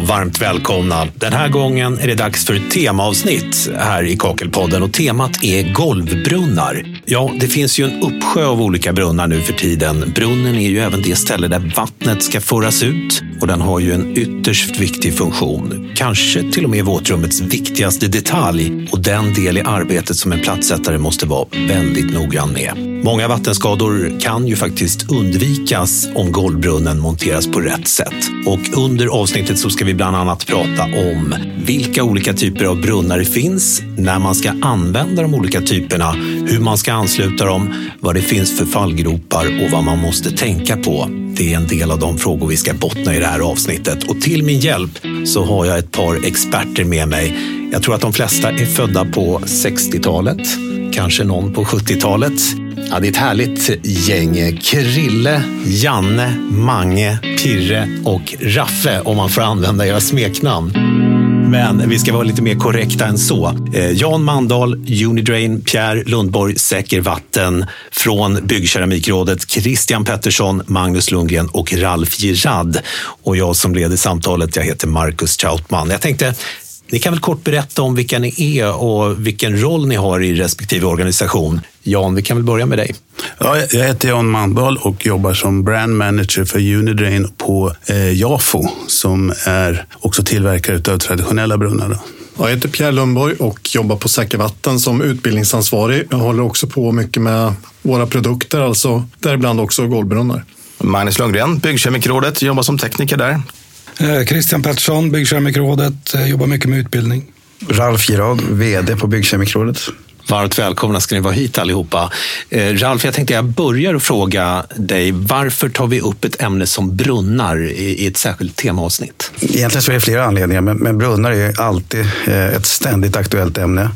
och varmt välkomna. Den här gången är det dags för ett temaavsnitt här i Kakelpodden och temat är golvbrunnar. Ja, det finns ju en uppsjö av olika brunnar nu för tiden. Brunnen är ju även det ställe där vattnet ska föras ut och den har ju en ytterst viktig funktion. Kanske till och med våtrummets viktigaste detalj och den del i arbetet som en plattsättare måste vara väldigt noggrann med. Många vattenskador kan ju faktiskt undvikas om golvbrunnen monteras på rätt sätt. Och under avsnittet så ska vi bland annat prata om vilka olika typer av brunnar det finns, när man ska använda de olika typerna, hur man ska ansluta dem, vad det finns för fallgropar och vad man måste tänka på. Det är en del av de frågor vi ska bottna i det här avsnittet. Och till min hjälp så har jag ett par experter med mig. Jag tror att de flesta är födda på 60-talet, kanske någon på 70-talet. Ja, det är ett härligt gäng. Krille, Janne, Mange, Pirre och Raffe, om man får använda era smeknamn. Men vi ska vara lite mer korrekta än så. Eh, Jan Mandahl, Unidrain, Pierre Lundborg, Säker Vatten från Byggkeramikrådet, Christian Pettersson, Magnus Lundgren och Ralf Girard. Och jag som leder samtalet, jag heter Marcus Trautman. Jag tänkte ni kan väl kort berätta om vilka ni är och vilken roll ni har i respektive organisation. Jan, vi kan väl börja med dig. Ja, jag heter Jan Mandahl och jobbar som brand manager för Unidrain på eh, Jafo som är också tillverkare av traditionella brunnar. Jag heter Pierre Lundborg och jobbar på Säker Vatten som utbildningsansvarig. Jag håller också på mycket med våra produkter, alltså däribland också golvbrunnar. Magnus Lundgren, Byggkemikrådet, jobbar som tekniker där. Eh, Christian Pettersson, Byggkemikrådet, eh, jobbar mycket med utbildning. Ralf Girard, VD på Byggkemikrådet. Varmt välkomna ska ni vara hit allihopa. Eh, Ralf, jag tänkte jag börjar och fråga dig, varför tar vi upp ett ämne som brunnar i, i ett särskilt temaavsnitt? Egentligen så är det flera anledningar, men, men brunnar är alltid eh, ett ständigt aktuellt ämne.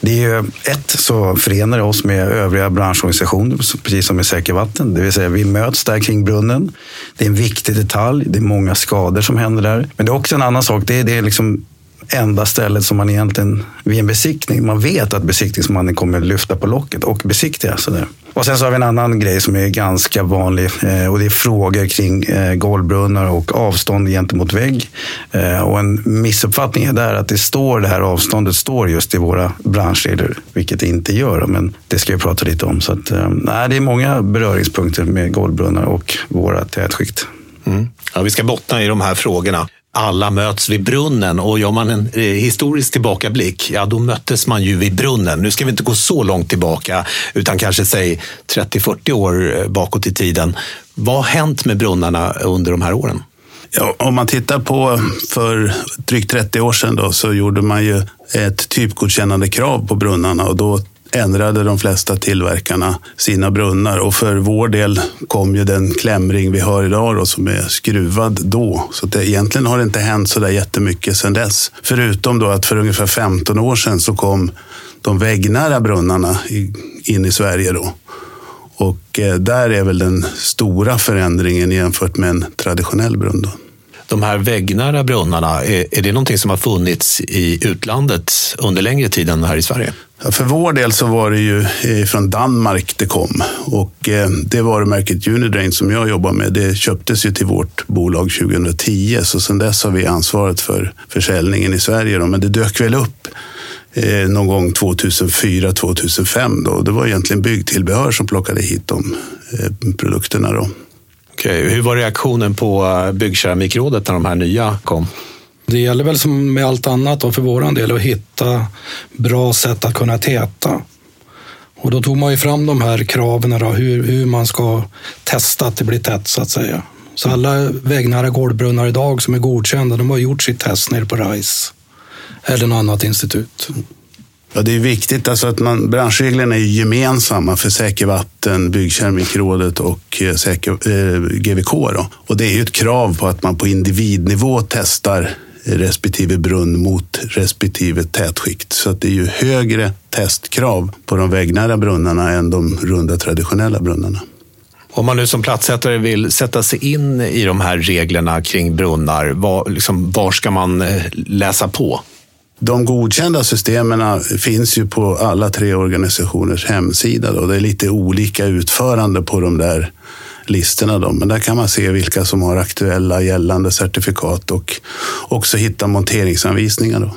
Det är ju ett, så förenar det oss med övriga branschorganisationer, precis som med Säker Vatten. Det vill säga, vi möts där kring brunnen. Det är en viktig detalj. Det är många skador som händer där. Men det är också en annan sak. Det är, det är liksom enda stället som man egentligen vid en besiktning, man vet att besiktningsmannen kommer lyfta på locket och besiktiga. Sådär. Och sen så har vi en annan grej som är ganska vanlig eh, och det är frågor kring eh, golvbrunnar och avstånd gentemot vägg. Eh, och en missuppfattning är där att det står det här avståndet står just i våra branschregler, vilket det inte gör. Men det ska vi prata lite om. Så att, nej, det är många beröringspunkter med golvbrunnar och våra tätskikt. Mm. Ja, vi ska bottna i de här frågorna alla möts vid brunnen och gör man en eh, historisk tillbakablick, ja då möttes man ju vid brunnen. Nu ska vi inte gå så långt tillbaka, utan kanske säg 30-40 år eh, bakåt i tiden. Vad har hänt med brunnarna under de här åren? Ja, om man tittar på för drygt 30 år sedan då, så gjorde man ju ett typgodkännande krav på brunnarna och då ändrade de flesta tillverkarna sina brunnar och för vår del kom ju den klämring vi har idag då, som är skruvad då. Så det, egentligen har det inte hänt så där jättemycket sedan dess. Förutom då att för ungefär 15 år sedan så kom de väggnära brunnarna in i Sverige. Då. Och eh, där är väl den stora förändringen jämfört med en traditionell brunn. Då. De här väggnära brunnarna, är, är det någonting som har funnits i utlandet under längre tid än här i Sverige? För vår del så var det ju eh, från Danmark det kom och eh, det varumärket Unidrain som jag jobbar med, det köptes ju till vårt bolag 2010 så sedan dess har vi ansvaret för försäljningen i Sverige. Då. Men det dök väl upp eh, någon gång 2004, 2005 då. Det var egentligen byggtillbehör som plockade hit de produkterna. Då. Okej, hur var reaktionen på eh, Byggkeramikrådet när de här nya kom? Det gäller väl som med allt annat då för vår del att hitta bra sätt att kunna täta. Och då tog man ju fram de här kraven, då, hur, hur man ska testa att det blir tätt så att säga. Så alla vägnära golvbrunnar idag som är godkända, de har gjort sitt test nere på RISE eller något annat institut. Ja, det är viktigt alltså att man, branschreglerna är gemensamma för Säker Vatten, Byggkeramikrådet och eh, säker, eh, GVK. Då. Och det är ju ett krav på att man på individnivå testar respektive brunn mot respektive tätskikt. Så att det är ju högre testkrav på de väggnära brunnarna än de runda traditionella brunnarna. Om man nu som platssättare vill sätta sig in i de här reglerna kring brunnar, var, liksom, var ska man eh, läsa på? De godkända systemen finns ju på alla tre organisationers hemsida. Då. Det är lite olika utförande på de där listorna. Då. Men där kan man se vilka som har aktuella gällande certifikat och också hitta monteringsanvisningar. Då.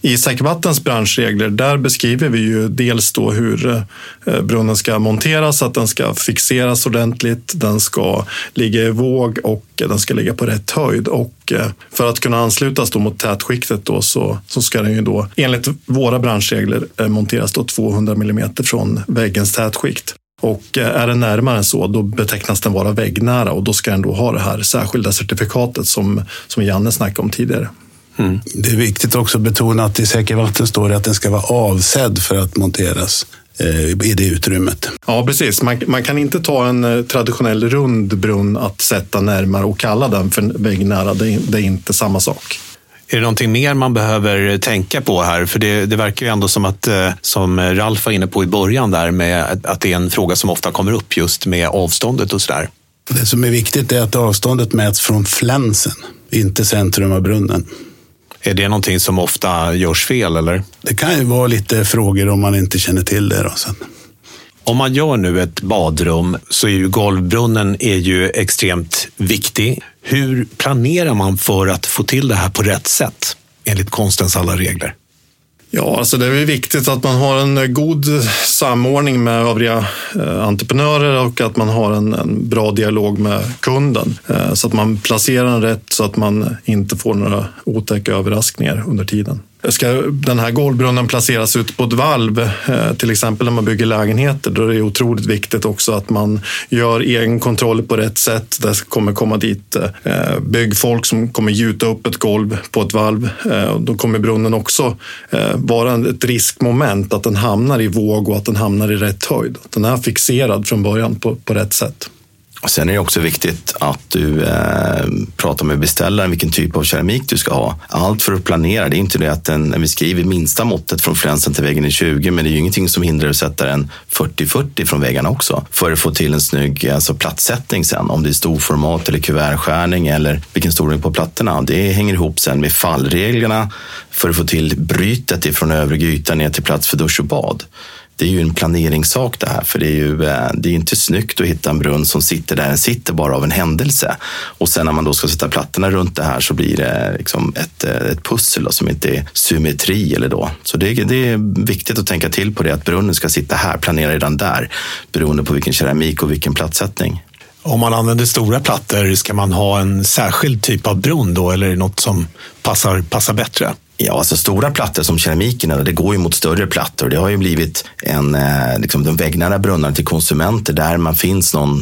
I Säkervattens branschregler, där beskriver vi ju dels då hur eh, brunnen ska monteras, att den ska fixeras ordentligt, den ska ligga i våg och den ska ligga på rätt höjd. Och eh, för att kunna anslutas då mot tätskiktet då så, så ska den ju då enligt våra branschregler eh, monteras då 200 mm från väggens tätskikt. Och är den närmare än så, då betecknas den vara väggnära och då ska den då ha det här särskilda certifikatet som, som Janne snackade om tidigare. Mm. Det är viktigt också att betona att i säker vatten står det att den ska vara avsedd för att monteras eh, i det utrymmet. Ja, precis. Man, man, kan inte ta en eh, traditionell rund brunn att sätta närmare och kalla den för väggnära. Det, det är inte samma sak. Är det någonting mer man behöver tänka på här? För det, det, verkar ju ändå som att, eh, som Ralf var inne på i början där, med att det är en fråga som ofta kommer upp just med avståndet och sådär. Det som är viktigt är att avståndet mäts från flänsen, inte centrum av brunnen. Är det någonting som ofta görs fel? Eller? Det kan ju vara lite frågor om man inte känner till det. Då, sen. Om man gör nu ett badrum så är ju golvbrunnen är ju extremt viktig. Hur planerar man för att få till det här på rätt sätt enligt konstens alla regler? Ja, alltså det är viktigt att man har en eh, god samordning med övriga eh, entreprenörer och att man har en, en, bra dialog med kunden eh, så att man placerar den rätt så att man inte får några otäcka överraskningar under tiden. Ska den här golvbrunnen placeras ut på ett valv, eh, till exempel när man bygger lägenheter, då är det otroligt viktigt också att man gör egenkontroller på rätt sätt. Det kommer komma dit eh, byggfolk som kommer gjuta upp ett golv på ett valv. Eh, då kommer brunnen också vara ett riskmoment att den hamnar i våg och att den hamnar i rätt höjd. Att den är fixerad från början på, på rätt sätt. Och sen är det också viktigt att du eh, pratar med beställaren vilken typ av keramik du ska ha. Allt för att planera. Det är inte det att den, när vi skriver minsta måttet från flänsen till väggen är 20, men det är ju ingenting som hindrar att sätta den 40-40 från väggarna också. För att få till en snygg alltså, plattsättning sen. Om det är storformat eller kuvertskärning eller vilken storlek på plattorna. Det hänger ihop sen med fallreglerna för att få till brytet ifrån övre yta ner till plats för dusch och bad det är ju en planeringssak det här, för det är ju eh, det är inte snyggt att hitta en brunn som sitter där den sitter bara av en händelse. Och sen när man då ska sätta plattorna runt det här så blir det liksom ett, eh, ett pussel då, som inte är symmetri. Eller då. Så det, det är viktigt att tänka till på det, att brunnen ska sitta här, planera redan där, beroende på vilken keramik och vilken plattsättning. Om man använder stora plattor, ska man ha en särskild typ av brunn då, eller är det något som passar, passar bättre? Ja, alltså stora plattor som keramikerna, det går ju mot större plattor. Det har ju blivit en, eh, liksom de väggnära brunnarna till konsumenter där man finns någon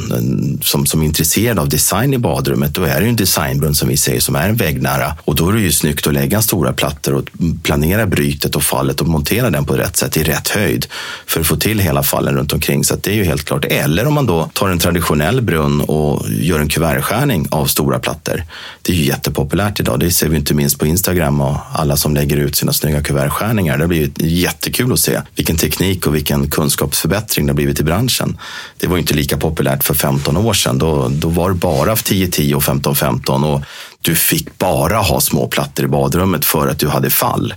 som, som är intresserad av design i badrummet. Då är det ju en designbrunn som vi säger som är en väggnära. Och då är det ju snyggt att lägga stora plattor och planera brytet och fallet och montera den på rätt sätt i rätt höjd för att få till hela fallen runt omkring. Så det är ju helt klart. Eller om man då tar en traditionell brunn och gör en kuvertskärning av stora plattor. Det är ju jättepopulärt idag. Det ser vi inte minst på Instagram och alla som som lägger ut sina snygga kuvertskärningar. Det har blivit jättekul att se vilken teknik och vilken kunskapsförbättring det har blivit i branschen. Det var inte lika populärt för 15 år sedan. Då, då var det bara 10-10 och 15-15 och du fick bara ha små plattor i badrummet för att du hade fall.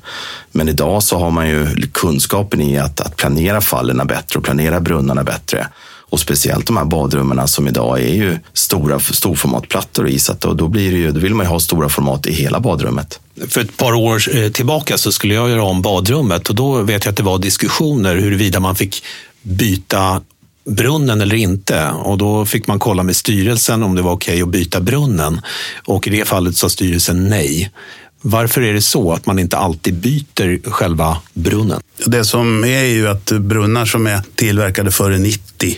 Men idag så har man ju kunskapen i att, att planera fallen bättre och planera brunnarna bättre. Och speciellt de här badrummen som idag är ju stora storformatplattor i så då, då, blir det ju, då vill man ju ha stora format i hela badrummet. För ett par år eh, tillbaka så skulle jag göra om badrummet och då vet jag att det var diskussioner huruvida man fick byta brunnen eller inte. Och då fick man kolla med styrelsen om det var okej okay att byta brunnen. Och i det fallet sa styrelsen nej. Varför är det så att man inte alltid byter själva brunnen? Det som är ju att brunnar som är tillverkade före 90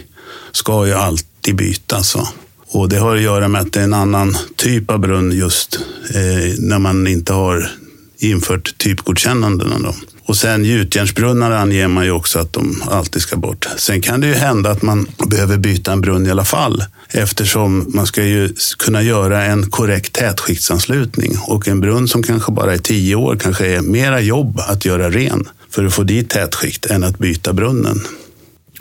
ska ju alltid bytas. Alltså. Och det har att göra med att det är en annan typ av brunn just eh, när man inte har infört typgodkännandena. Då. Och sen gjutjärnsbrunnar anger man ju också att de alltid ska bort. Sen kan det ju hända att man behöver byta en brunn i alla fall eftersom man ska ju kunna göra en korrekt tätskiktsanslutning och en brunn som kanske bara är tio år kanske är mera jobb att göra ren för att få dit tätskikt än att byta brunnen.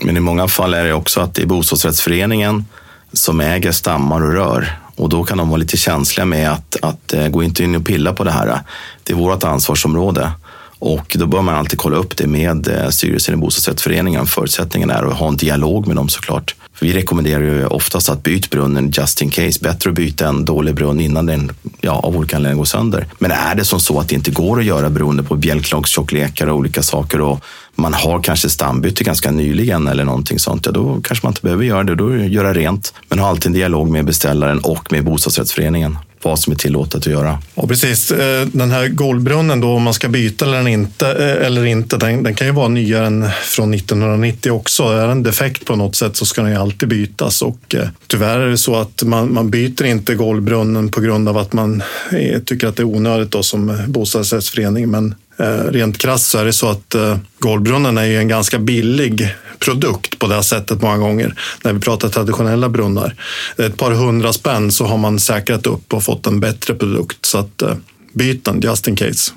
Men i många fall är det också att det är bostadsrättsföreningen som äger stammar och rör. Och då kan de vara lite känsliga med att, att eh, gå inte in och pilla på det här. Det är vårt ansvarsområde. Och då bör man alltid kolla upp det med eh, styrelsen i bostadsrättsföreningen. Förutsättningen är att ha en dialog med dem såklart. Vi rekommenderar ju oftast att byta brunnen just in case. Bättre att byta en dålig brunn innan den ja, av olika anledningar går sönder. Men är det som så att det inte går att göra beroende på bjälklagstjocklekar och olika saker och man har kanske stambyte ganska nyligen eller någonting sånt, ja då kanske man inte behöver göra det. Då göra rent. Men ha alltid en dialog med beställaren och med bostadsrättsföreningen vad som är tillåtet att göra. Ja, precis. Eh, den här golvbrunnen, då, om man ska byta eller inte, eh, eller inte den, den, kan ju vara nyare än från 1990 också. Är den defekt på något sätt så ska den ju alltid bytas. Och, eh, tyvärr är det så att man, man byter inte golvbrunnen på grund av att man eh, tycker att det är onödigt då, som bostadsrättsförening. Men Eh, rent krasst så är det så att eh, golvbrunnen är ju en ganska billig produkt på det sättet många gånger. När vi pratar traditionella brunnar. Ett par hundra spänn så har man säkrat upp och fått en bättre produkt. Så att eh, byt den just in case.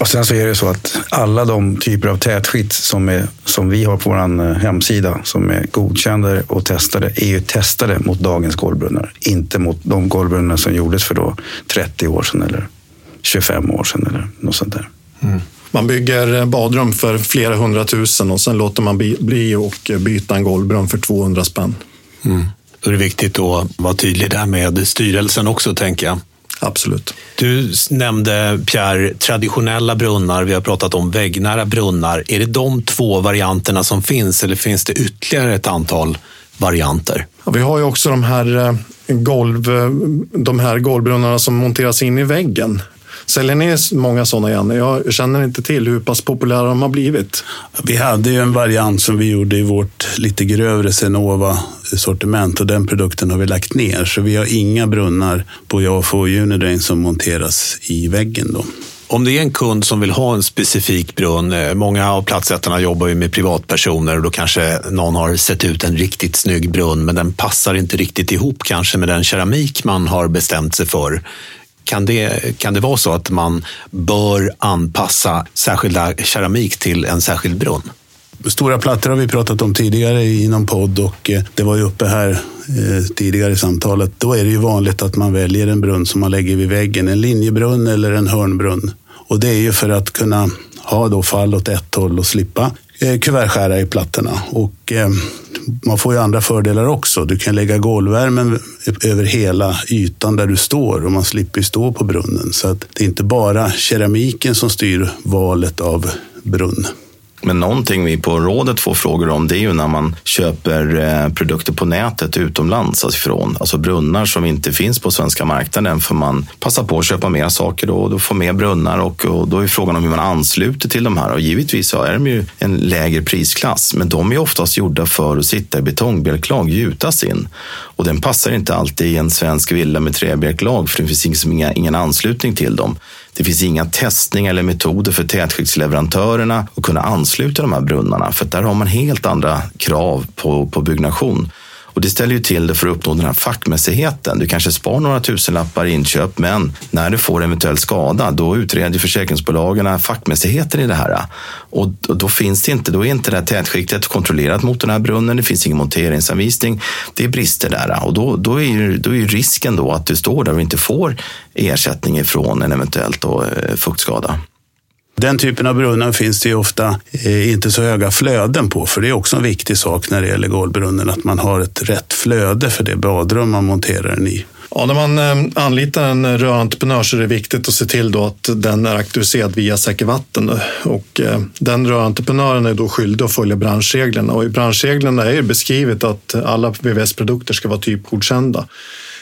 Och sen så är det så att alla de typer av tätskikt som, är, som vi har på vår hemsida som är godkända och testade är ju testade mot dagens golvbrunnar. Inte mot de golvbrunnar som gjordes för då 30 år sedan eller 25 år sedan eller något sånt där. Mm. Man bygger badrum för flera hundratusen och sen låter man bli och byta en golvbrunn för 200 spänn. Mm. Då är det viktigt att vara tydlig där med styrelsen också, tänker jag. Absolut. Du nämnde, Pierre, traditionella brunnar. Vi har pratat om väggnära brunnar. Är det de två varianterna som finns eller finns det ytterligare ett antal varianter? Ja, vi har ju också de här, eh, golv, eh, de här golvbrunnarna som monteras in i väggen. Säljer ni många sådana igen? Jag känner inte till hur pass populära de har blivit. Vi hade ju en variant som vi gjorde i vårt lite grövre Senova-sortiment och den produkten har vi lagt ner. Så vi har inga brunnar på Jafo och Unidrain som monteras i väggen. Då. Om det är en kund som vill ha en specifik brunn, eh, många av platsättarna jobbar ju med privatpersoner och då kanske någon har sett ut en riktigt snygg brunn men den passar inte riktigt ihop kanske med den keramik man har bestämt sig för. Kan det, kan det vara så att man bör anpassa särskilda keramik till en särskild brunn? Stora plattor har vi pratat om tidigare i någon podd och eh, det var ju uppe här eh, tidigare i samtalet. Då är det ju vanligt att man väljer en brunn som man lägger vid väggen, en linjebrunn eller en hörnbrunn. Och det är ju för att kunna ha då fall åt ett håll och slippa eh, kuvertskära i plattorna. Och eh, man får ju andra fördelar också. Du kan lägga golvvärmen över hela ytan där du står och man slipper stå på brunnen. Så att det är inte bara keramiken som styr valet av brunn. Men någonting vi på rådet får frågor om det är ju när man köper eh, produkter på nätet utomlands alltså ifrån. Alltså brunnar som inte finns på svenska marknaden för man passar på att köpa mer saker då och då får mer brunnar och, och då är frågan om hur man ansluter till de här. Och givetvis så är de ju en lägre prisklass men de är oftast gjorda för att sitta i betongbjälklag, gjutas in. Och den passar inte alltid i en svensk villa med träbjälklag för det finns liksom inga, ingen anslutning till dem. Det finns inga testningar eller metoder för tätskiktsleverantörerna att kunna ansluta de här brunnarna. För där har man helt andra krav på, på byggnation. Och det ställer ju till det för att uppnå den här fackmässigheten. Du kanske spar några tusenlappar i inköp, men när du får eventuell skada, då utreder försäkringsbolagen fackmässigheten i det här. Och då finns det inte, då är inte det här tätskiktet kontrollerat mot den här brunnen. Det finns ingen monteringsanvisning. Det är brister där och då, då, är, då är risken då att du står där och inte får ersättning ifrån en eventuellt då, eh, fuktskada. Den typen av brunnar finns det ju ofta eh, inte så höga flöden på, för det är också en viktig sak när det gäller golvbrunnen, att man har ett rätt flöde för det badrum man monterar den i. Ja, när man eh, anlitar en rörentreprenör så är det viktigt att se till då att den är auktoriserad via Säker Vatten. Och eh, den rörentreprenören är då skyldig att följa branschreglerna och i branschreglerna är det beskrivet att alla VVS-produkter ska vara typgodkända.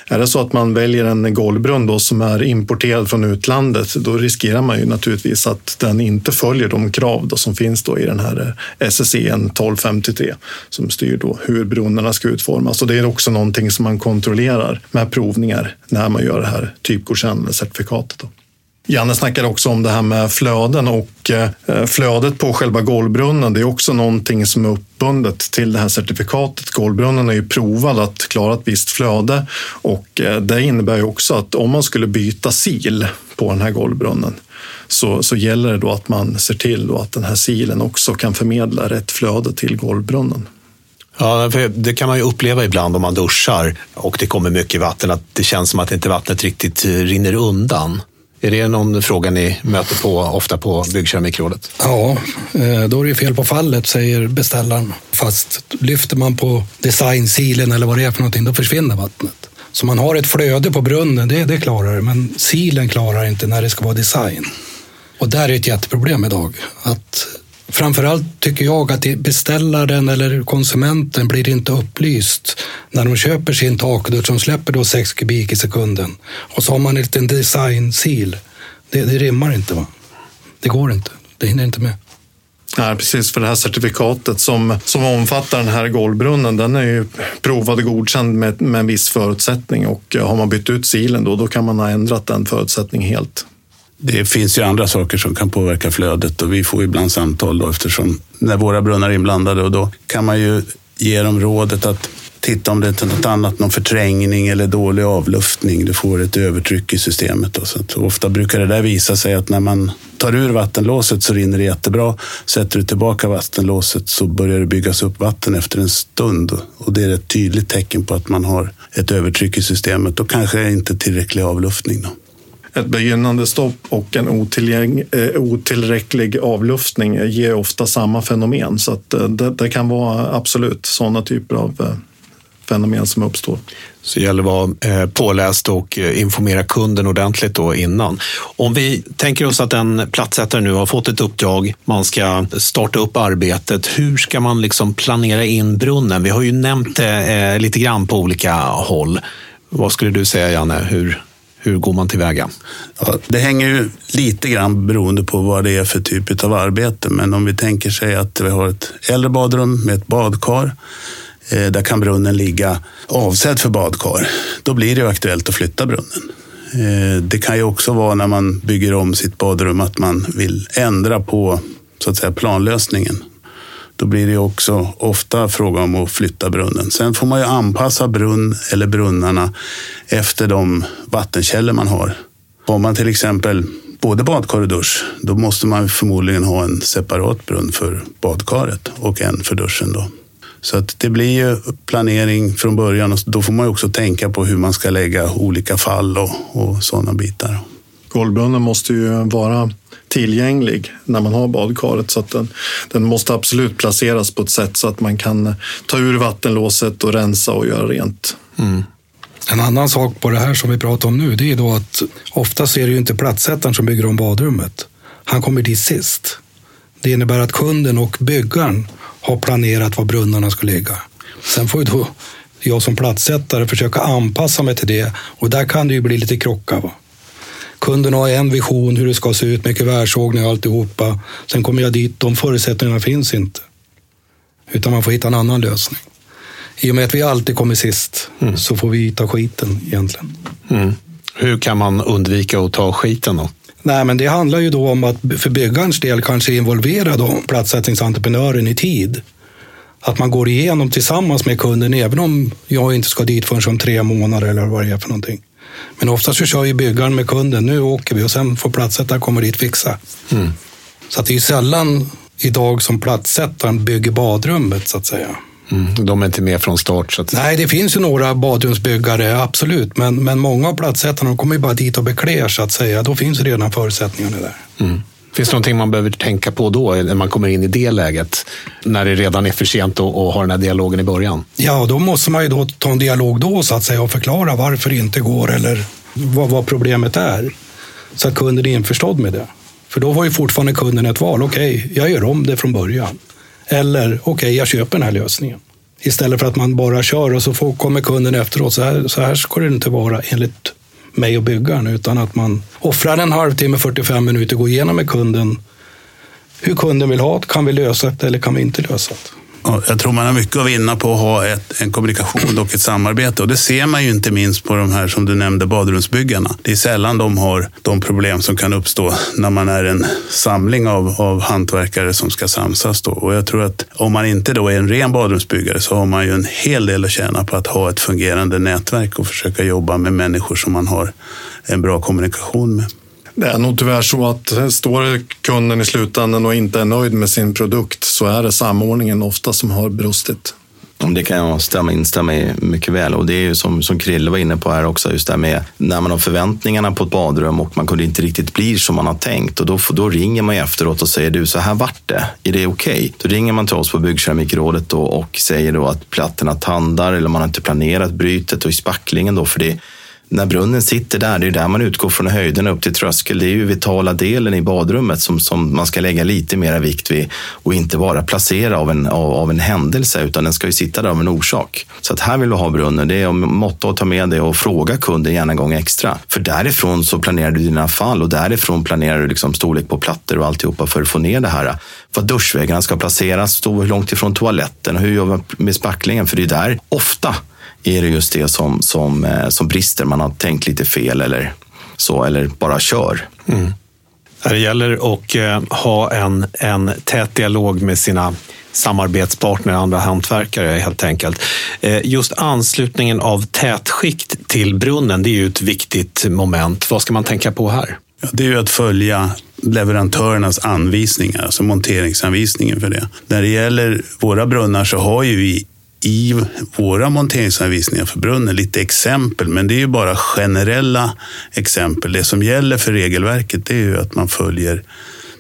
Är det så att man väljer en golvbrunn då som är importerad från utlandet, då riskerar man ju naturligtvis att den inte följer de krav då som finns då i den här eh, SSE 1253 som styr då hur brunnarna ska utformas. Och det är också någonting som man kontrollerar med provningar när man gör det här typgodkännande certifikatet. Då. Janne snackade också om det här med flöden och eh, flödet på själva golvbrunnen. Det är också någonting som är uppbundet till det här certifikatet. Golvbrunnen är ju provad att klara ett visst flöde och eh, det innebär ju också att om man skulle byta sil på den här golvbrunnen så, så gäller det då att man ser till att den här silen också kan förmedla rätt flöde till golvbrunnen. Ja, det kan man ju uppleva ibland om man duschar och det kommer mycket vatten, att det känns som att inte vattnet riktigt eh, rinner undan. Är det någon fråga ni möter på ofta på Byggkeramikrådet? Ja, eh, då är det fel på fallet, säger beställaren. Fast lyfter man på designsilen eller vad det är för någonting, då försvinner vattnet. Så man har ett flöde på brunnen, det, det klarar det, men silen klarar inte när det ska vara design. Och där är ett jätteproblem idag. Att Framförallt tycker jag att beställaren eller konsumenten blir inte upplyst när de köper sin takdusch som släpper då 6 kubik i sekunden. Och så har man en liten design-sil. Det, det rimmar inte. Va? Det går inte. Det hinner inte med. Nej, precis. För det här certifikatet som, som omfattar den här golvbrunnen, den är ju provad och godkänd med, med en viss förutsättning och har man bytt ut silen då, då kan man ha ändrat den förutsättningen helt det finns ju andra saker som kan påverka flödet och vi får ibland samtal då eftersom när våra brunnar är inblandade och då kan man ju ge dem rådet att titta om det är något annat, någon förträngning eller dålig avluftning. Du får ett övertryck i systemet. Då. Så ofta brukar det där visa sig att när man tar ur vattenlåset så rinner det jättebra. Sätter du tillbaka vattenlåset så börjar det byggas upp vatten efter en stund. Och det är ett tydligt tecken på att man har ett övertryck i systemet och kanske inte tillräcklig avluftning. Då ett begynnande stopp och en eh, otillräcklig avluftning ger ofta samma fenomen. Så att eh, det, det kan vara absolut sådana typer av eh, fenomen som uppstår. Så det gäller att vara eh, påläst och eh, informera kunden ordentligt då innan. Om vi tänker oss att en plattsättare nu har fått ett uppdrag, man ska starta upp arbetet. Hur ska man liksom planera in brunnen? Vi har ju nämnt det lite grann på olika håll. Vad skulle du säga, Janne? Hur, hur går man tillväga? Ja, det hänger ju lite grann beroende på vad det är för typ av arbete. Men om vi tänker sig att vi har ett äldre badrum med ett badkar. Eh, där kan brunnen ligga avsedd för badkar. Då blir det aktuellt att flytta brunnen. Eh, det kan ju också vara när man bygger om sitt badrum att man vill ändra på så att säga, planlösningen. Då blir det också ofta fråga om att flytta brunnen. Sen får man ju anpassa brunn eller brunnarna efter de vattenkällor man har. Har man till exempel både badkar och dusch, då måste man förmodligen ha en separat brunn för badkaret och en för duschen. Då. Så att det blir ju planering från början och då får man också tänka på hur man ska lägga olika fall och, och sådana bitar. Golvbrunnen måste ju vara tillgänglig när man har badkaret så att den, den måste absolut placeras på ett sätt så att man kan ta ur vattenlåset och rensa och göra rent. Mm. En annan sak på det här som vi pratar om nu, det är då att oftast är det ju inte plattsättaren som bygger om badrummet. Han kommer dit sist. Det innebär att kunden och byggaren har planerat var brunnarna ska ligga. Sen får ju då jag som plattsättare försöka anpassa mig till det och där kan det ju bli lite krockar. Va? Kunden har en vision hur det ska se ut med kuvertsågning och alltihopa. Sen kommer jag dit, de förutsättningarna finns inte. Utan man får hitta en annan lösning. I och med att vi alltid kommer sist mm. så får vi ta skiten egentligen. Mm. Hur kan man undvika att ta skiten då? Nej, men det handlar ju då om att för byggarens del kanske involvera då platssättningsentreprenören i tid. Att man går igenom tillsammans med kunden, även om jag inte ska dit förrän om tre månader eller vad det är för någonting. Men oftast så kör ju byggaren med kunden, nu åker vi och sen får platssättaren komma dit och fixa. Mm. Så att det är sällan idag som platssättaren bygger badrummet så att säga. Mm, de är inte med från start? Så att... Nej, det finns ju några badrumsbyggare, absolut. Men, men många av platssättarna kommer ju bara dit och beklär så att säga. Då finns redan förutsättningarna där. Mm. Finns det någonting man behöver tänka på då, när man kommer in i det läget? När det redan är för sent att ha den här dialogen i början? Ja, då måste man ju då ta en dialog då så att säga och förklara varför det inte går eller vad, vad problemet är. Så att kunden är införstådd med det. För då har ju fortfarande kunden ett val. Okej, okay, jag gör om det från början. Eller okej, okay, jag köper den här lösningen. Istället för att man bara kör och så får, kommer kunden efteråt. Så här, så här ska det inte vara enligt mig och byggaren. Utan att man offrar en halvtimme, 45 minuter, går igenom med kunden hur kunden vill ha det. Kan vi lösa det eller kan vi inte lösa det? Jag tror man har mycket att vinna på att ha ett, en kommunikation och ett samarbete. Och det ser man ju inte minst på de här som du nämnde, badrumsbyggarna. Det är sällan de har de problem som kan uppstå när man är en samling av, av hantverkare som ska samsas. Då. Och jag tror att om man inte då är en ren badrumsbyggare så har man ju en hel del att tjäna på att ha ett fungerande nätverk och försöka jobba med människor som man har en bra kommunikation med. Det är nog tyvärr så att står kunden i slutändan och inte är nöjd med sin produkt så är det samordningen ofta som har brustit. Det kan jag stämma, instämma i mycket väl. Och det är ju som, som Krille var inne på här också, just det här med när man har förväntningarna på ett badrum och man kunde inte riktigt bli som man har tänkt. Och då, då ringer man ju efteråt och säger du, så här vart det. Är det okej? Okay? Då ringer man till oss på Byggkeramikrådet och, och säger då att plattorna tandar eller man har inte planerat brytet och i spacklingen då, för det när brunnen sitter där, det är där man utgår från höjden upp till tröskel. Det är ju vitala delen i badrummet som, som man ska lägga lite mera vikt vid och inte bara placera av en, av, av en händelse, utan den ska ju sitta där av en orsak. Så att här vill du ha brunnen, det är måtta att ta med det och fråga kunden gärna en gång extra. För därifrån så planerar du dina fall och därifrån planerar du liksom storlek på plattor och alltihopa för att få ner det här. Var duschväggarna ska placeras, stå hur långt ifrån toaletten, hur gör vi med spacklingen? För det är där ofta är det just det som, som, eh, som brister. Man har tänkt lite fel eller så, eller bara kör. Mm. Det gäller att eh, ha en, en tät dialog med sina samarbetspartner, andra hantverkare helt enkelt. Eh, just anslutningen av tätskikt till brunnen, det är ju ett viktigt moment. Vad ska man tänka på här? Ja, det är ju att följa leverantörernas anvisningar, alltså monteringsanvisningen för det. När det gäller våra brunnar så har ju vi i våra monteringsanvisningar för brunnen lite exempel, men det är ju bara generella exempel. Det som gäller för regelverket är ju att man följer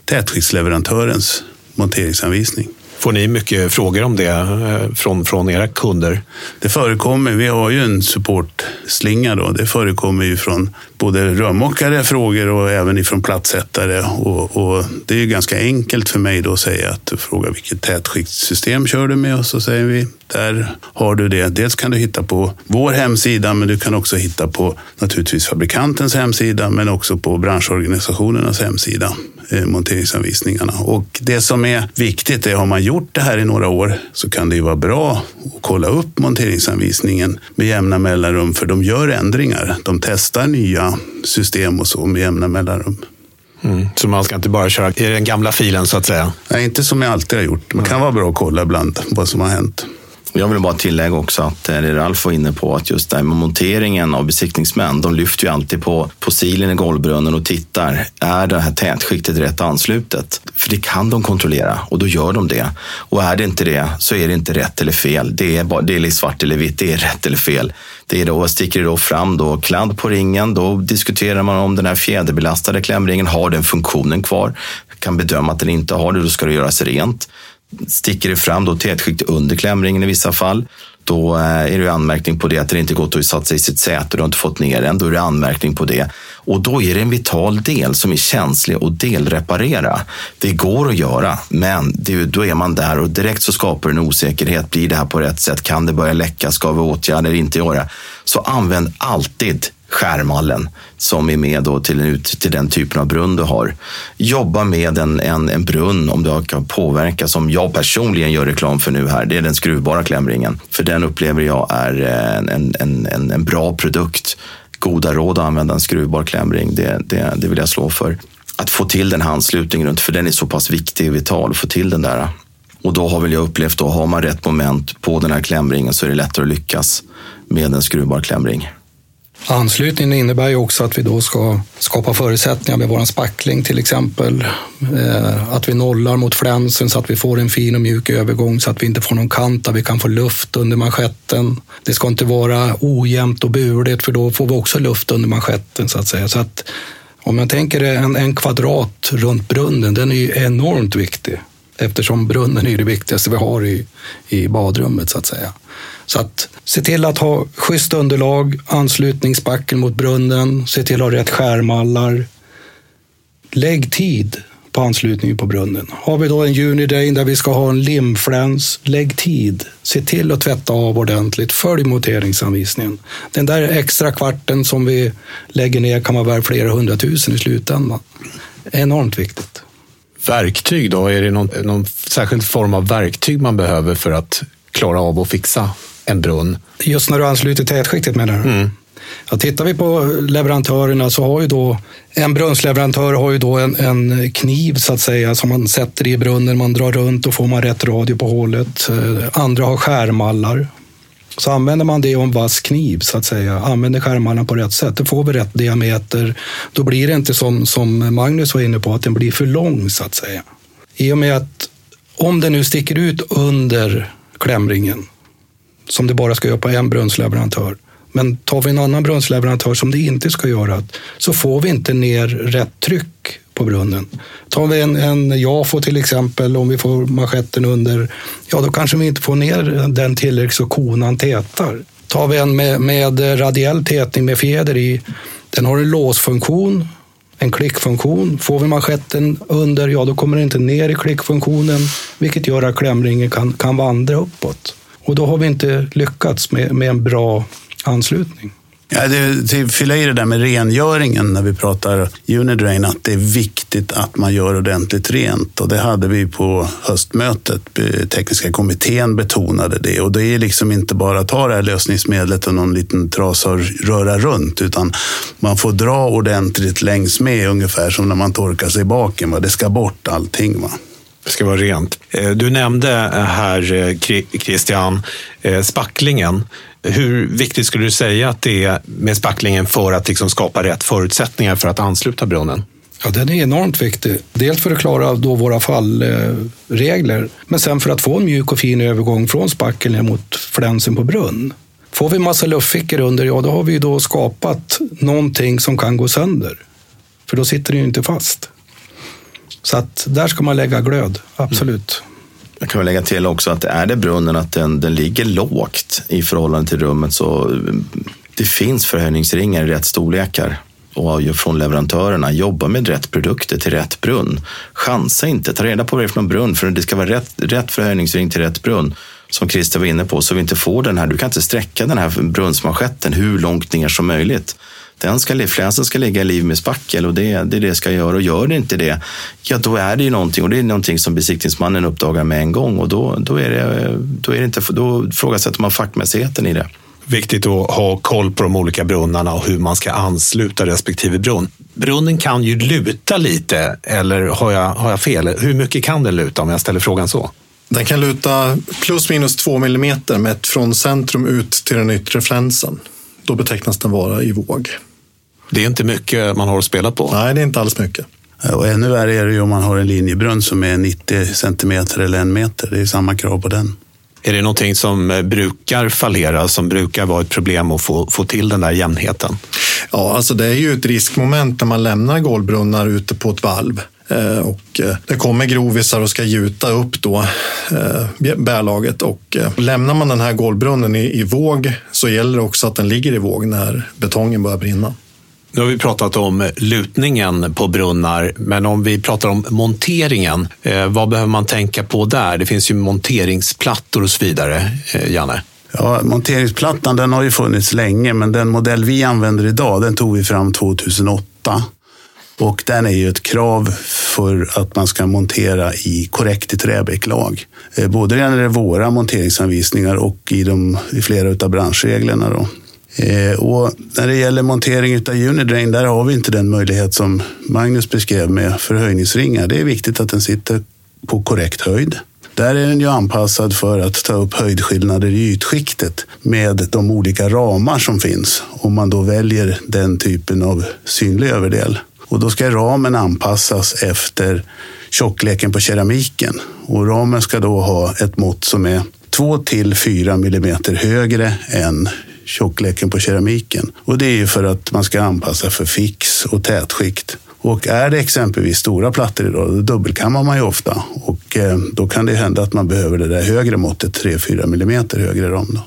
tätskiktsleverantörens monteringsanvisning. Får ni mycket frågor om det eh, från, från era kunder? Det förekommer. Vi har ju en supportslinga. Då. Det förekommer ju från både rörmokare frågor och även ifrån plattsättare. Och, och, det är ju ganska enkelt för mig då att säga att du frågar vilket tätskiktssystem kör du med och så säger vi där har du det. Dels kan du hitta på vår hemsida, men du kan också hitta på naturligtvis fabrikantens hemsida, men också på branschorganisationernas hemsida, eh, monteringsanvisningarna. Och det som är viktigt är, har man gjort det här i några år så kan det ju vara bra att kolla upp monteringsanvisningen med jämna mellanrum, för de gör ändringar. De testar nya system och så med jämna mellanrum. Mm. Så man ska inte bara köra i den gamla filen så att säga? Nej, inte som jag alltid har gjort. Det kan vara bra att kolla ibland vad som har hänt. Jag vill bara tillägga också att eh, det Ralf var inne på, att just det här med monteringen av besiktningsmän, de lyfter ju alltid på, på silen i golvbrunnen och tittar, är det här tätskiktet rätt anslutet? För det kan de kontrollera och då gör de det. Och är det inte det så är det inte rätt eller fel. Det är, bara, det är svart eller vitt, det är rätt eller fel. Det är då, sticker det då fram då kladd på ringen, då diskuterar man om den här fjäderbelastade klämringen har den funktionen kvar. Kan bedöma att den inte har det, då ska det göras rent. Sticker det fram då tätskikt under klämringen i vissa fall, då eh, är det anmärkning på det att det inte gått att satt sig i sitt säte, du har inte fått ner den. Då är det anmärkning på det. Och då är det en vital del som är känslig att delreparera. Det går att göra, men det, då är man där och direkt så skapar en osäkerhet. Blir det här på rätt sätt? Kan det börja läcka? Ska vi åtgärda eller inte göra? Så använd alltid skärmallen som är med då till, till den typen av brunn du har. Jobba med en, en, en brunn om du kan påverka, som jag personligen gör reklam för nu här. Det är den skruvbara klämringen. För den upplever jag är eh, en, en, en, en bra produkt. Goda råd att använda en skruvbar klämring, det, det, det vill jag slå för. Att få till den här anslutningen runt, för den är så pass viktig och vital, att få till den där. Och då har väl jag upplevt att har man rätt moment på den här klämringen så är det lättare att lyckas med en skruvbar klämring. Anslutningen innebär ju också att vi då ska skapa förutsättningar med vår spackling till exempel. Eh, att vi nollar mot flänsen så att vi får en fin och mjuk övergång så att vi inte får någon kant där vi kan få luft under manschetten. Det ska inte vara ojämnt och buligt för då får vi också luft under manschetten så att säga. Så att om man tänker en, en kvadrat runt brunnen, den är ju enormt viktig eftersom brunnen är det viktigaste vi har i, i badrummet så att säga. Så att se till att ha schysst underlag, anslutningsbackel mot brunnen, se till att ha rätt skärmallar. Lägg tid på anslutningen på brunnen. Har vi då en Unidrain där vi ska ha en limfläns, lägg tid. Se till att tvätta av ordentligt. Följ monteringsanvisningen. Den där extra kvarten som vi lägger ner kan vara värd flera hundratusen i slutändan. Enormt viktigt. Verktyg då? Är det någon, någon särskild form av verktyg man behöver för att klara av att fixa en brunn. Just när du ansluter tätskiktet menar du? Mm. Ja, tittar vi på leverantörerna så har ju då en brunnsleverantör har ju då en, en, kniv så att säga som man sätter i brunnen. Man drar runt och får man rätt radio på hålet. Eh, andra har skärmallar. Så använder man det och en vass kniv så att säga, använder skärmarna på rätt sätt, då får vi rätt diameter. Då blir det inte som, som Magnus var inne på, att den blir för lång så att säga. I och med att om den nu sticker ut under klämringen som det bara ska göra på en brunnsleverantör. Men tar vi en annan brunnsleverantör som det inte ska göra så får vi inte ner rätt tryck på brunnen. Tar vi en, en JAFO till exempel, om vi får manschetten under, ja då kanske vi inte får ner den tillräckligt så konan tätar. Tar vi en med, med radiell tätning med fjäder i, den har en låsfunktion, en klickfunktion. Får vi manschetten under, ja då kommer den inte ner i klickfunktionen, vilket gör att klämringen kan, kan vandra uppåt. Och då har vi inte lyckats med, med en bra anslutning. Ja, det, till fylla i det där med rengöringen när vi pratar Unidrain, att det är viktigt att man gör ordentligt rent. Och det hade vi på höstmötet. Eh, Tekniska kommittén betonade det. Och det är liksom inte bara att ta det här lösningsmedlet och någon liten trasa och röra runt, utan man får dra ordentligt längs med, ungefär som när man torkar sig i baken. Va? Det ska bort allting. Va? Det ska vara rent. Eh, du nämnde eh, här, eh, Christian, spacklingen. Hur viktigt skulle du säga att det är med spacklingen för att liksom skapa rätt förutsättningar för att ansluta brunnen? Ja, den är enormt viktig. Dels för att klara då våra fallregler, men sen för att få en mjuk och fin övergång från spackeln mot flänsen på brunn. Får vi massa luftfickor under, ja då har vi då skapat någonting som kan gå sönder. För då sitter den ju inte fast. Så att där ska man lägga glöd, absolut. Mm. Jag kan väl lägga till också att är det brunnen att den, den ligger lågt i förhållande till rummet så eh, det finns förhöjningsringar i rätt storlekar och från leverantörerna. Jobba med rätt produkter till rätt brunn. Chansa inte, ta reda på vad det är för någon brunn för det ska vara rätt, rätt förhöjningsring till rätt brunn. Som Christer var inne på, så vi inte får den här, du kan inte sträcka den här brunnsmanschetten hur långt ner som möjligt. Den ska, flänsen ska ligga i liv med spackel och det, det är det ska göra. Och gör det inte det, ja då är det ju någonting och det är någonting som besiktningsmannen uppdagar med en gång och då, då, är det, då, är det inte, då ifrågasätter man fackmässigheten i det. Viktigt att ha koll på de olika brunnarna och hur man ska ansluta respektive brunn. Brunnen kan ju luta lite, eller har jag, har jag fel? Hur mycket kan den luta om jag ställer frågan så? Den kan luta plus minus två millimeter mätt från centrum ut till den yttre flänsen. Då betecknas den vara i våg. Det är inte mycket man har att spela på. Nej, det är inte alls mycket. Och ännu värre är det ju om man har en linjebrunn som är 90 centimeter eller en meter. Det är samma krav på den. Är det någonting som eh, brukar fallera, som brukar vara ett problem att få, få till den där jämnheten? Ja, alltså det är ju ett riskmoment när man lämnar golvbrunnar ute på ett valv. Eh, och eh, det kommer grovisar och ska gjuta upp då bärlaget. Och lämnar man den här golvbrunnen i, i våg så gäller det också att den ligger i våg när betongen börjar brinna. Nu har vi pratat om lutningen på brunnar, men om vi pratar om monteringen, eh, vad behöver man tänka på där? Det finns ju monteringsplattor och så vidare, eh, Janne. Ja, monteringsplattan den har ju funnits länge, men den modell vi använder idag, den tog vi fram 2008. Och den är ju ett krav för att man ska montera i korrekt i träbäcklag. Eh, både när det gäller våra monteringsanvisningar och i, de, i flera av branschreglerna. Då. Eh, och när det gäller montering av Unidrain, där har vi inte den möjlighet som Magnus beskrev med förhöjningsringar. Det är viktigt att den sitter på korrekt höjd. Där är den ju anpassad för att ta upp höjdskillnader i ytskiktet med de olika ramar som finns. Om man då väljer den typen av synlig överdel. Och då ska ramen anpassas efter tjockleken på keramiken. Och ramen ska då ha ett mått som är 2 till 4 millimeter högre än tjockleken på keramiken. Och det är ju för att man ska anpassa för fix och tätskikt. Och är det exempelvis stora plattor idag, då dubbelkammar man ju ofta. Och eh, då kan det hända att man behöver det där högre måttet, 3-4 millimeter högre ram. Då.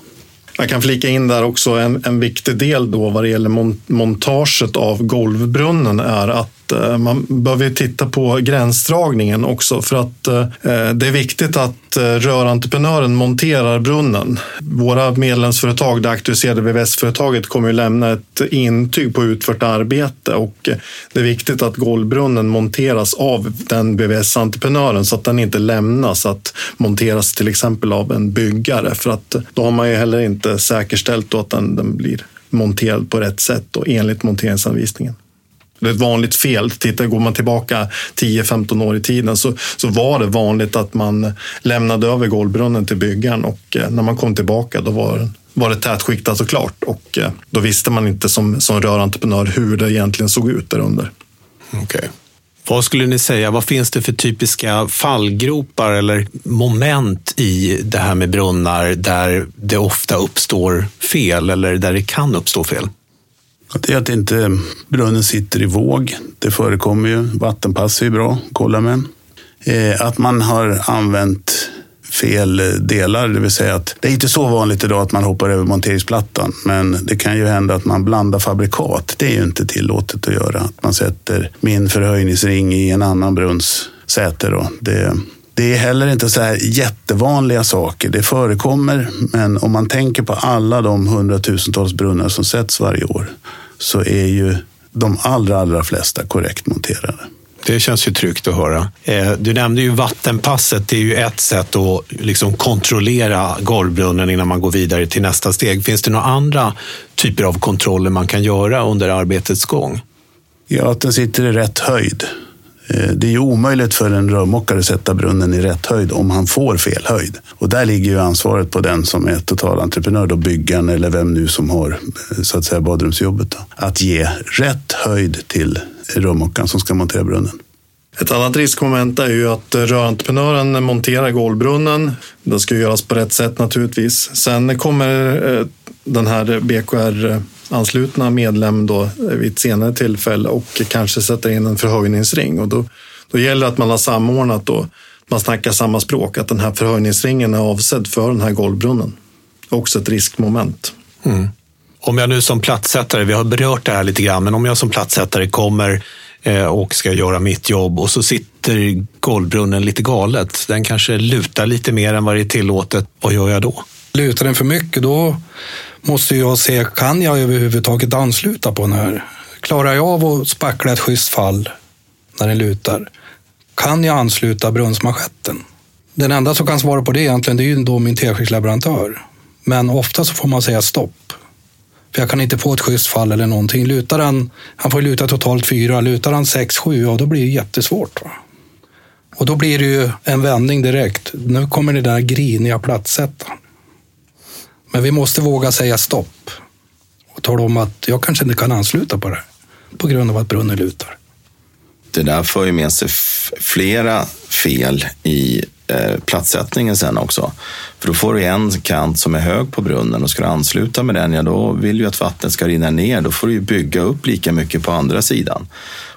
Jag kan flika in där också en, en viktig del då vad det gäller montaget av golvbrunnen är att Eh, man behöver titta på gränsdragningen också för att eh, eh, det är viktigt att rörentreprenören monterar brunnen. Våra medlemsföretag, det auktoriserade VVS-företaget, kommer att lämna ett intyg på utfört arbete och det är viktigt att golvbrunnen monteras av den VVS-entreprenören så att den inte lämnas att monteras till exempel av en byggare för att då har man ju heller inte säkerställt att den, den blir monterad på rätt sätt och enligt monteringsanvisningen. Det är ett vanligt fel. Tittar, går man tillbaka 10-15 år i tiden så, så var det vanligt att man lämnade över golvbrunnen till byggaren och eh, när man kom tillbaka då var, var det tätskiktat och klart och eh, då visste man inte som, som rörentreprenör hur det egentligen såg ut där under. Okay. Vad skulle ni säga, vad finns det för typiska fallgropar eller moment i det här med brunnar där det ofta uppstår fel eller där det kan uppstå fel? Det är att inte brunnen sitter i våg. Det förekommer ju. Vattenpass är ju bra att kolla med. Eh, att man har använt fel delar, det vill säga att det är inte så vanligt idag att man hoppar över monteringsplattan, men det kan ju hända att man blandar fabrikat. Det är ju inte tillåtet att göra. Att man sätter min förhöjningsring i en annan brunns säte. Då. Det, det är heller inte så här jättevanliga saker. Det förekommer, men om man tänker på alla de hundratusentals brunnar som sätts varje år så är ju de allra, allra flesta korrekt monterade. Det känns ju tryggt att höra. Eh, du nämnde ju vattenpasset. Det är ju ett sätt att liksom kontrollera golvbrunnen innan man går vidare till nästa steg. Finns det några andra typer av kontroller man kan göra under arbetets gång? Ja, att den sitter i rätt höjd. Eh, det är ju omöjligt för en rörmokare att sätta brunnen i rätt höjd om han får fel höjd. Och där ligger ju ansvaret på den som är totalentreprenör, då byggaren eller vem nu som har eh, så att säga badrumsjobbet. Då. Att ge rätt höjd till rörmokaren som ska montera brunnen. Ett annat riskmoment är ju att rörentreprenören monterar golvbrunnen. Det ska göras på rätt sätt naturligtvis. Sen kommer eh, den här BKR anslutna medlem då vid ett senare tillfälle och kanske sätter in en förhöjningsring. Och då, då gäller det att man har samordnat då, man snackar samma språk, att den här förhöjningsringen är avsedd för den här golvbrunnen. Också ett riskmoment. Mm. Om jag nu som platssättare, vi har berört det här lite grann, men om jag som platssättare kommer eh, och ska göra mitt jobb och så sitter golvbrunnen lite galet. Den kanske lutar lite mer än vad det är tillåtet. Vad gör jag då? Lutar den för mycket, då måste jag se, kan jag överhuvudtaget ansluta på den här? Klarar jag av att spackla ett schysst fall när den lutar? Kan jag ansluta brunnsmanschetten? Den enda som kan svara på det egentligen, det är ju då min teskedsleverantör. Men ofta så får man säga stopp. För jag kan inte få ett schysst fall eller någonting. Lutar han, han får luta totalt fyra, lutar han sex, sju, ja då blir det jättesvårt. Va? Och då blir det ju en vändning direkt. Nu kommer det där griniga platssättaren. Men vi måste våga säga stopp och tala om att jag kanske inte kan ansluta på det på grund av att brunnen lutar. Det där för ju med sig flera fel i eh, platssättningen sen också. För då får du en kant som är hög på brunnen och ska du ansluta med den, ja då vill du att vattnet ska rinna ner. Då får du bygga upp lika mycket på andra sidan.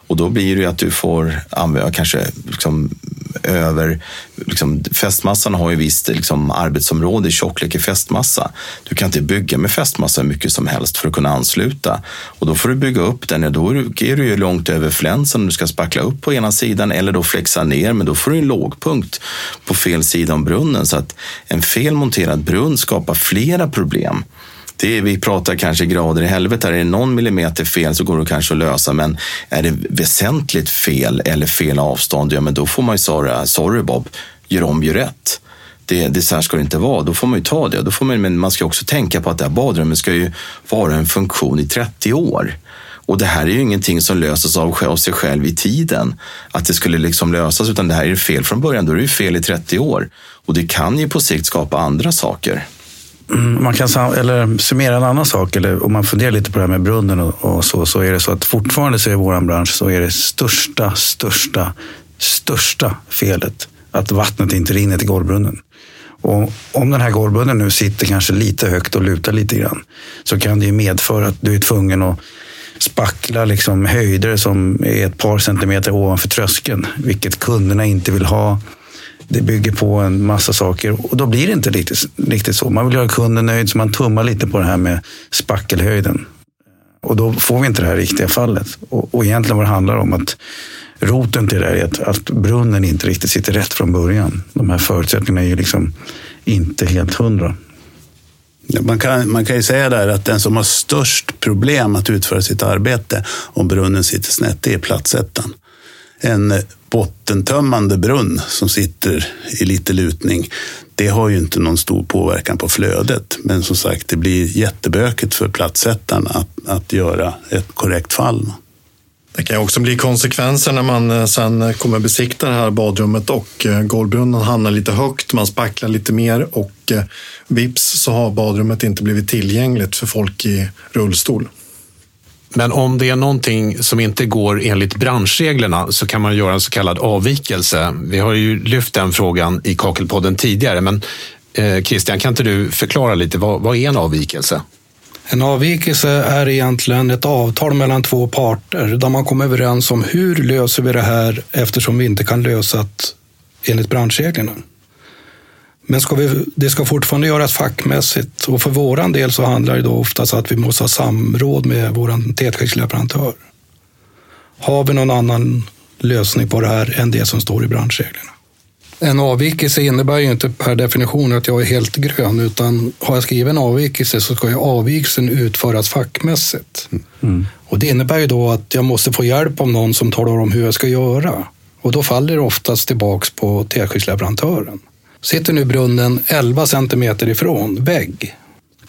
Och då blir det ju att du får använda kanske liksom över... Liksom, fästmassan har ju visst liksom, arbetsområde i tjocklek i fästmassa. Du kan inte bygga med fästmassa hur mycket som helst för att kunna ansluta. Och då får du bygga upp den. Ja, då är du ju långt över flänsen om du ska spackla upp på ena sidan eller då flexa ner. Men då får du en lågpunkt på fel sida om brunnen. Så att en felmonterad brunn skapar flera problem. Det, vi pratar kanske grader i helvetet. Är det någon millimeter fel så går det kanske att lösa. Men är det väsentligt fel eller fel avstånd, ja men då får man ju säga sorry Bob, gör om, gör rätt. Det, det så här ska det inte vara. Då får man ju ta det. Då får man, men man ska också tänka på att det här badrummet ska ju vara en funktion i 30 år. Och det här är ju ingenting som löses av, av sig själv i tiden. Att det skulle liksom lösas, utan det här är fel från början. Då är det ju fel i 30 år. Och det kan ju på sikt skapa andra saker. Mm, man kan eller summera en annan sak, eller om man funderar lite på det här med brunnen och, och så, så är det så att fortfarande så är i vår bransch så är det största, största, största felet att vattnet inte rinner till golvbrunnen. Och om den här golvbrunnen nu sitter kanske lite högt och lutar lite grann så kan det ju medföra att du är tvungen att spackla liksom höjder som är ett par centimeter ovanför tröskeln, vilket kunderna inte vill ha det bygger på en massa saker och då blir det inte riktigt, riktigt så. Man vill göra kunden nöjd så man tummar lite på det här med spackelhöjden. Och då får vi inte det här riktiga fallet. Och, och egentligen vad det handlar om att roten till det är att, att brunnen inte riktigt sitter rätt från början. De här förutsättningarna är ju liksom inte helt hundra. Man kan, man kan ju säga där att den som har störst problem att utföra sitt arbete om brunnen sitter snett, det är platsettan. En bottentömmande brunn som sitter i lite lutning, det har ju inte någon stor påverkan på flödet. Men som sagt, det blir jättebökigt för plattsättaren att, att göra ett korrekt fall. Det kan också bli konsekvenser när man eh, sen kommer besikta det här badrummet och eh, golvbrunnen hamnar lite högt, man spacklar lite mer och eh, vips så har badrummet inte blivit tillgängligt för folk i rullstol. Men om det är någonting som inte går enligt branschreglerna så kan man göra en så kallad avvikelse. Vi har ju lyft den frågan i Kakelpodden tidigare, men eh, Christian, kan inte du förklara lite, vad, vad är en avvikelse? En avvikelse är egentligen ett avtal mellan två parter där man kommer överens om hur löser vi det här eftersom vi inte kan lösa det enligt branschreglerna. Men ska vi, det ska fortfarande göras fackmässigt och för våran del så handlar det då oftast att vi måste ha samråd med vår tätskiktsleverantör. Har vi någon annan lösning på det här än det som står i branschreglerna? En avvikelse innebär ju inte per definition att jag är helt grön, utan har jag skrivit en avvikelse så ska ju avvikelsen utföras fackmässigt. Mm. Och det innebär ju då att jag måste få hjälp av någon som talar om hur jag ska göra. Och då faller det oftast tillbaks på tätskiktsleverantören. Sitter nu brunnen 11 centimeter ifrån vägg,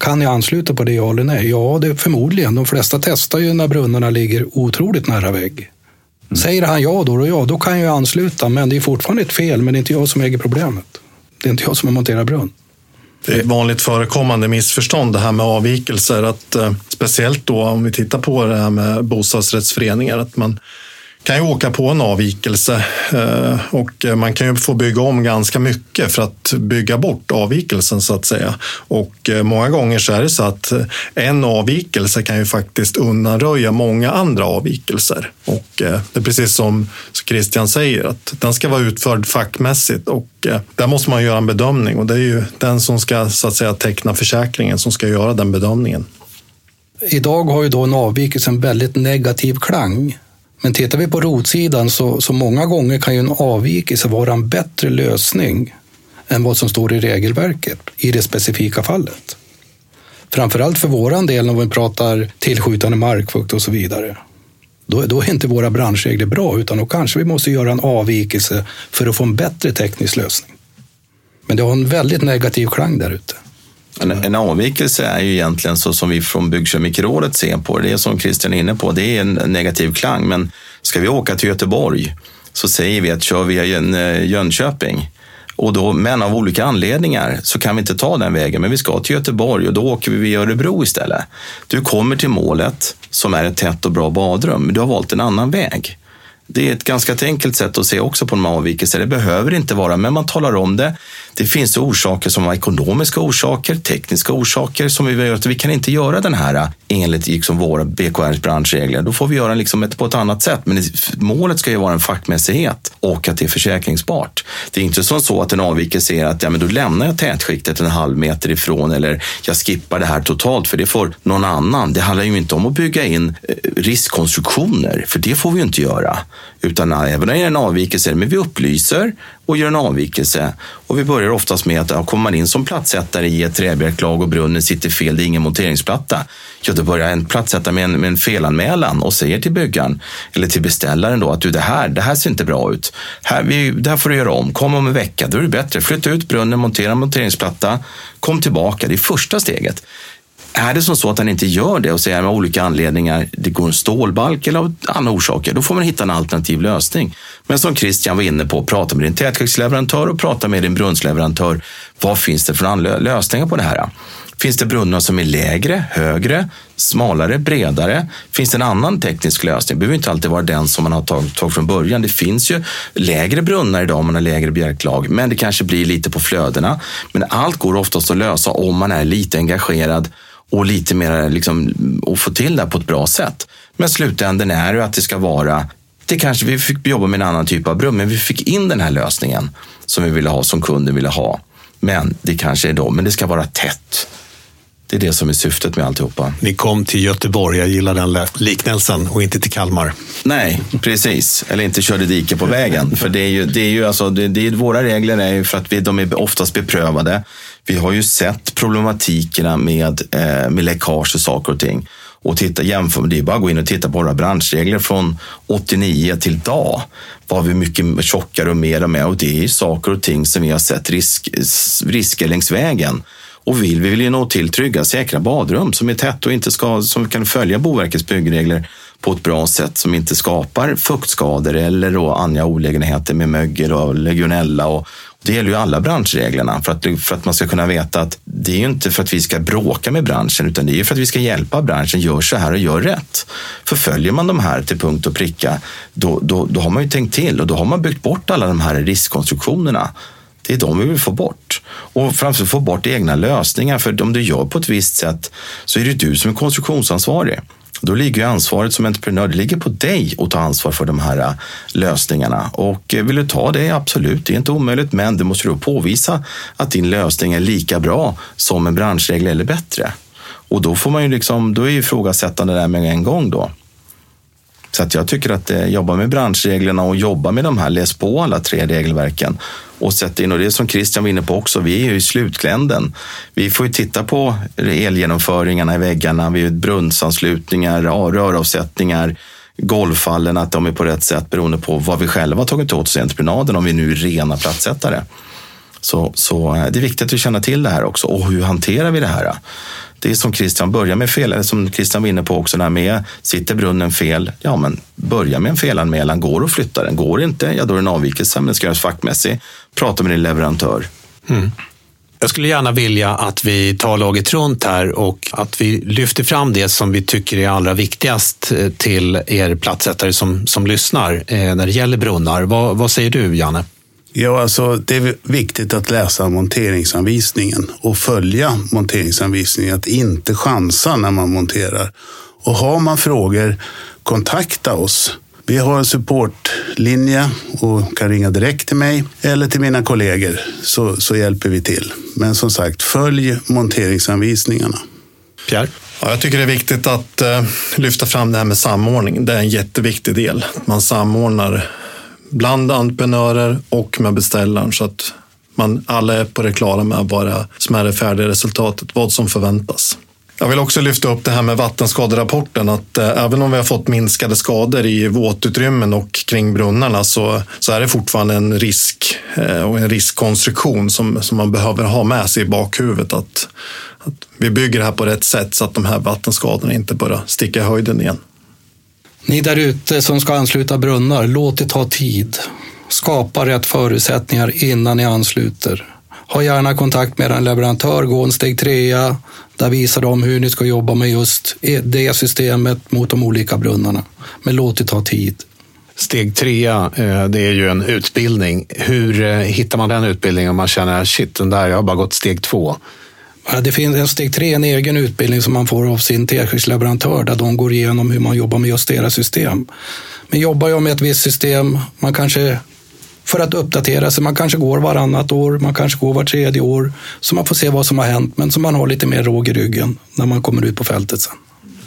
kan jag ansluta på det ja eller nej? Ja, det är förmodligen. De flesta testar ju när brunnarna ligger otroligt nära vägg. Mm. Säger han ja då, då ja, då kan jag ansluta. Men det är fortfarande ett fel, men det är inte jag som äger problemet. Det är inte jag som har monterat brunn. Det är ett vanligt förekommande missförstånd det här med avvikelser. Att, eh, speciellt då om vi tittar på det här med bostadsrättsföreningar. Att man kan ju åka på en avvikelse eh, och man kan ju få bygga om ganska mycket för att bygga bort avvikelsen så att säga. Och eh, många gånger så är det så att eh, en avvikelse kan ju faktiskt undanröja många andra avvikelser. Och det är precis som Christian säger att den ska vara utförd fackmässigt och där måste man göra en bedömning och det är ju den som ska så att säga teckna försäkringen som ska göra den bedömningen. Idag har ju då en avvikelse en väldigt negativ klang men tittar vi på rotsidan så, så många gånger kan ju en avvikelse vara en bättre lösning än vad som står i regelverket i det specifika fallet. Framförallt för våran del när vi pratar tillskjutande markfukt och så vidare. Då, då är inte våra branschregler bra, utan då kanske vi måste göra en avvikelse för att få en bättre teknisk lösning. Men det har en väldigt negativ klang där ute. En, en avvikelse är ju egentligen så som vi från Byggkemikrådet ser på det. Det är som Christian är inne på, det är en negativ klang. Men ska vi åka till Göteborg så säger vi att kör via eh, Jönköping och då, men av olika anledningar så kan vi inte ta den vägen, men vi ska till Göteborg och då åker vi via Örebro istället. Du kommer till målet som är ett tätt och bra badrum, men du har valt en annan väg. Det är ett ganska enkelt sätt att se också på en avvikelse. Det behöver inte vara, men man talar om det. Det finns orsaker som har ekonomiska orsaker, tekniska orsaker som vi gör att vi kan inte göra den här eh, enligt liksom våra BKRs branschregler. Då får vi göra liksom ett, på ett annat sätt. Men målet ska ju vara en fackmässighet och att det är försäkringsbart. Det är inte som så att en avvikelse är att ja, men då lämnar jag tätskiktet en halv meter ifrån eller jag skippar det här totalt för det får någon annan. Det handlar ju inte om att bygga in eh, riskkonstruktioner, för det får vi ju inte göra. Utan även när det är en avvikelse, men vi upplyser och gör en avvikelse. Och vi börjar oftast med att ja, kommer man in som platsättare i ett träbjälklag och brunnen sitter fel, det är ingen monteringsplatta. Ja, då börjar en platsättare med en, med en felanmälan och säger till byggaren eller till beställaren då att du, det här, det här ser inte bra ut. Här, vi, det här får du göra om. Kom om en vecka, då är det bättre. Flytta ut brunnen, montera en monteringsplatta, kom tillbaka. Det är första steget. Är det som så att han inte gör det och säger av olika anledningar, det går en stålbalk eller av andra orsaker, då får man hitta en alternativ lösning. Men som Christian var inne på, prata med din tätskiktsleverantör och prata med din brunnsleverantör. Vad finns det för lösningar på det här? Finns det brunnar som är lägre, högre, smalare, bredare? Finns det en annan teknisk lösning? Det behöver inte alltid vara den som man har tagit, tagit från början. Det finns ju lägre brunnar idag om man har lägre bjälklag, men det kanske blir lite på flödena. Men allt går oftast att lösa om man är lite engagerad och lite mer liksom, och få till det på ett bra sätt. Men slutändan är ju att det ska vara det kanske vi fick jobba med en annan typ av brum, men vi fick in den här lösningen som vi ville ha, som kunden ville ha. Men det kanske är då, men det ska vara tätt. Det är det som är syftet med alltihopa. Ni kom till Göteborg, jag gillar den liknelsen, och inte till Kalmar. Nej, precis. Eller inte körde dike på vägen. För det är ju, det är ju alltså, det, det är, våra regler är ju för att vi, de är oftast beprövade. Vi har ju sett problematikerna med, eh, med läckage och saker och ting. Och titta, jämför, det är bara att gå in och titta på våra branschregler från 89 till idag. Vad vi mycket tjockare och mer med och det är saker och ting som vi har sett risk, risker längs vägen. Och vill vi vill ju nå till trygga, säkra badrum som är tätt och inte ska, som kan följa Boverkets byggregler på ett bra sätt som inte skapar fuktskador eller då andra olägenheter med mögel och legionella och, det gäller ju alla branschreglerna för att, för att man ska kunna veta att det är ju inte för att vi ska bråka med branschen utan det är ju för att vi ska hjälpa branschen. Gör så här och gör rätt. För följer man de här till punkt och pricka då, då, då har man ju tänkt till och då har man byggt bort alla de här riskkonstruktionerna. Det är de vi vill få bort. Och framförallt få bort egna lösningar. För om du gör på ett visst sätt så är det du som är konstruktionsansvarig. Då ligger ansvaret som entreprenör, det ligger på dig att ta ansvar för de här äh, lösningarna. Och eh, vill du ta det, absolut, det är inte omöjligt, men du måste då påvisa att din lösning är lika bra som en branschregel eller bättre. Och då får man ju liksom, då är ju ifrågasättande där med en gång då. Så att jag tycker att eh, jobba med branschreglerna och jobba med de här, läs på alla tre regelverken och sätta in, och det är som Christian var inne på också, vi är ju i slutkländen. Vi får ju titta på elgenomföringarna i väggarna, vi har brunnsanslutningar, röravsättningar, golvfallen, att de är på rätt sätt beroende på vad vi själva har tagit åt oss i entreprenaden, om vi nu är rena platssättare. Så, så eh, det är viktigt att känna till det här också. Och hur hanterar vi det här? Det är som Christian börjar med fel, eller som Christian var inne på också, när med sitter brunnen fel, ja men börja med en felanmälan. Går att flytta den? Går inte? Ja, då är det en avvikelse, men den ska göras fackmässig. Prata med din leverantör. Mm. Jag skulle gärna vilja att vi tar laget runt här och att vi lyfter fram det som vi tycker är allra viktigast eh, till er plattsättare som, som lyssnar eh, när det gäller brunnar. Vad, vad säger du, Janne? Ja, alltså det är viktigt att läsa monteringsanvisningen och följa monteringsanvisningen. Att inte chansa när man monterar. Och har man frågor, kontakta oss. Vi har en supportlinje och kan ringa direkt till mig eller till mina kollegor så, så hjälper vi till. Men som sagt, följ monteringsanvisningarna. Pierre? Ja, jag tycker det är viktigt att uh, lyfta fram det här med samordning. Det är en jätteviktig del. Man samordnar bland entreprenörer och med beställaren så att man alla är på det klara med vad det som är det färdiga resultatet, vad som förväntas. Jag vill också lyfta upp det här med vattenskaderapporten. Att eh, även om vi har fått minskade skador i våtutrymmen och kring brunnarna så, så är det fortfarande en risk eh, och en riskkonstruktion som, som man behöver ha med sig i bakhuvudet. Att, att vi bygger det här på rätt sätt så att de här vattenskadorna inte börjar sticka i höjden igen. Ni där ute som ska ansluta brunnar, låt det ta tid. Skapa rätt förutsättningar innan ni ansluter. Ha gärna kontakt med en leverantör, gå en steg trea. Där visar de hur ni ska jobba med just e- det systemet mot de olika brunnarna. Men låt det ta tid. Steg trea, eh, det är ju en utbildning. Hur eh, hittar man den utbildningen om man känner shit, den där, jag har bara gått steg två? Det finns en steg tre, en egen utbildning som man får av sin teskedsleverantör där de går igenom hur man jobbar med just deras system. Men jobbar jag med ett visst system, man kanske för att uppdatera sig, man kanske går varannat år, man kanske går var tredje år, så man får se vad som har hänt, men så man har lite mer råg i ryggen när man kommer ut på fältet sen.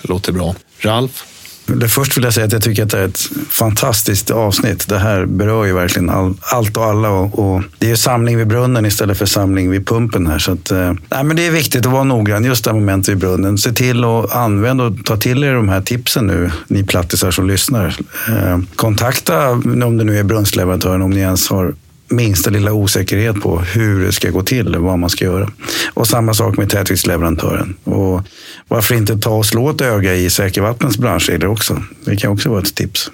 Låter bra. Ralf? Det först vill jag säga att jag tycker att det är ett fantastiskt avsnitt. Det här berör ju verkligen all, allt och alla. Och, och, det är samling vid brunnen istället för samling vid pumpen. här. Så att, eh, nej, men det är viktigt att vara noggrann just det här momentet vid brunnen. Se till att använda och ta till er de här tipsen nu, ni plattisar som lyssnar. Eh, kontakta om det nu är brunnsleverantören, om ni ens har minsta lilla osäkerhet på hur det ska gå till, vad man ska göra. Och samma sak med tätviktsleverantören. Och varför inte ta och slå ett öga i Säkervattnens branschregler också? Det kan också vara ett tips.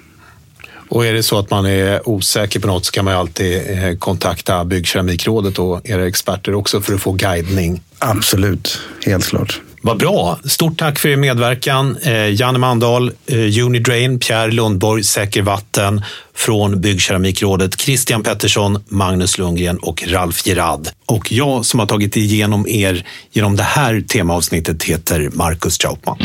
Och är det så att man är osäker på något så kan man ju alltid eh, kontakta Byggkeramikrådet och era experter också för att få guidning. Absolut, helt klart. Vad bra. Stort tack för er medverkan. Eh, Janne Mandahl, eh, Unidrain, Pierre Lundborg, Säker Vatten från Byggkeramikrådet, Christian Pettersson, Magnus Lundgren och Ralf Gerard. Och jag som har tagit igenom er genom det här temaavsnittet heter Marcus Trautman.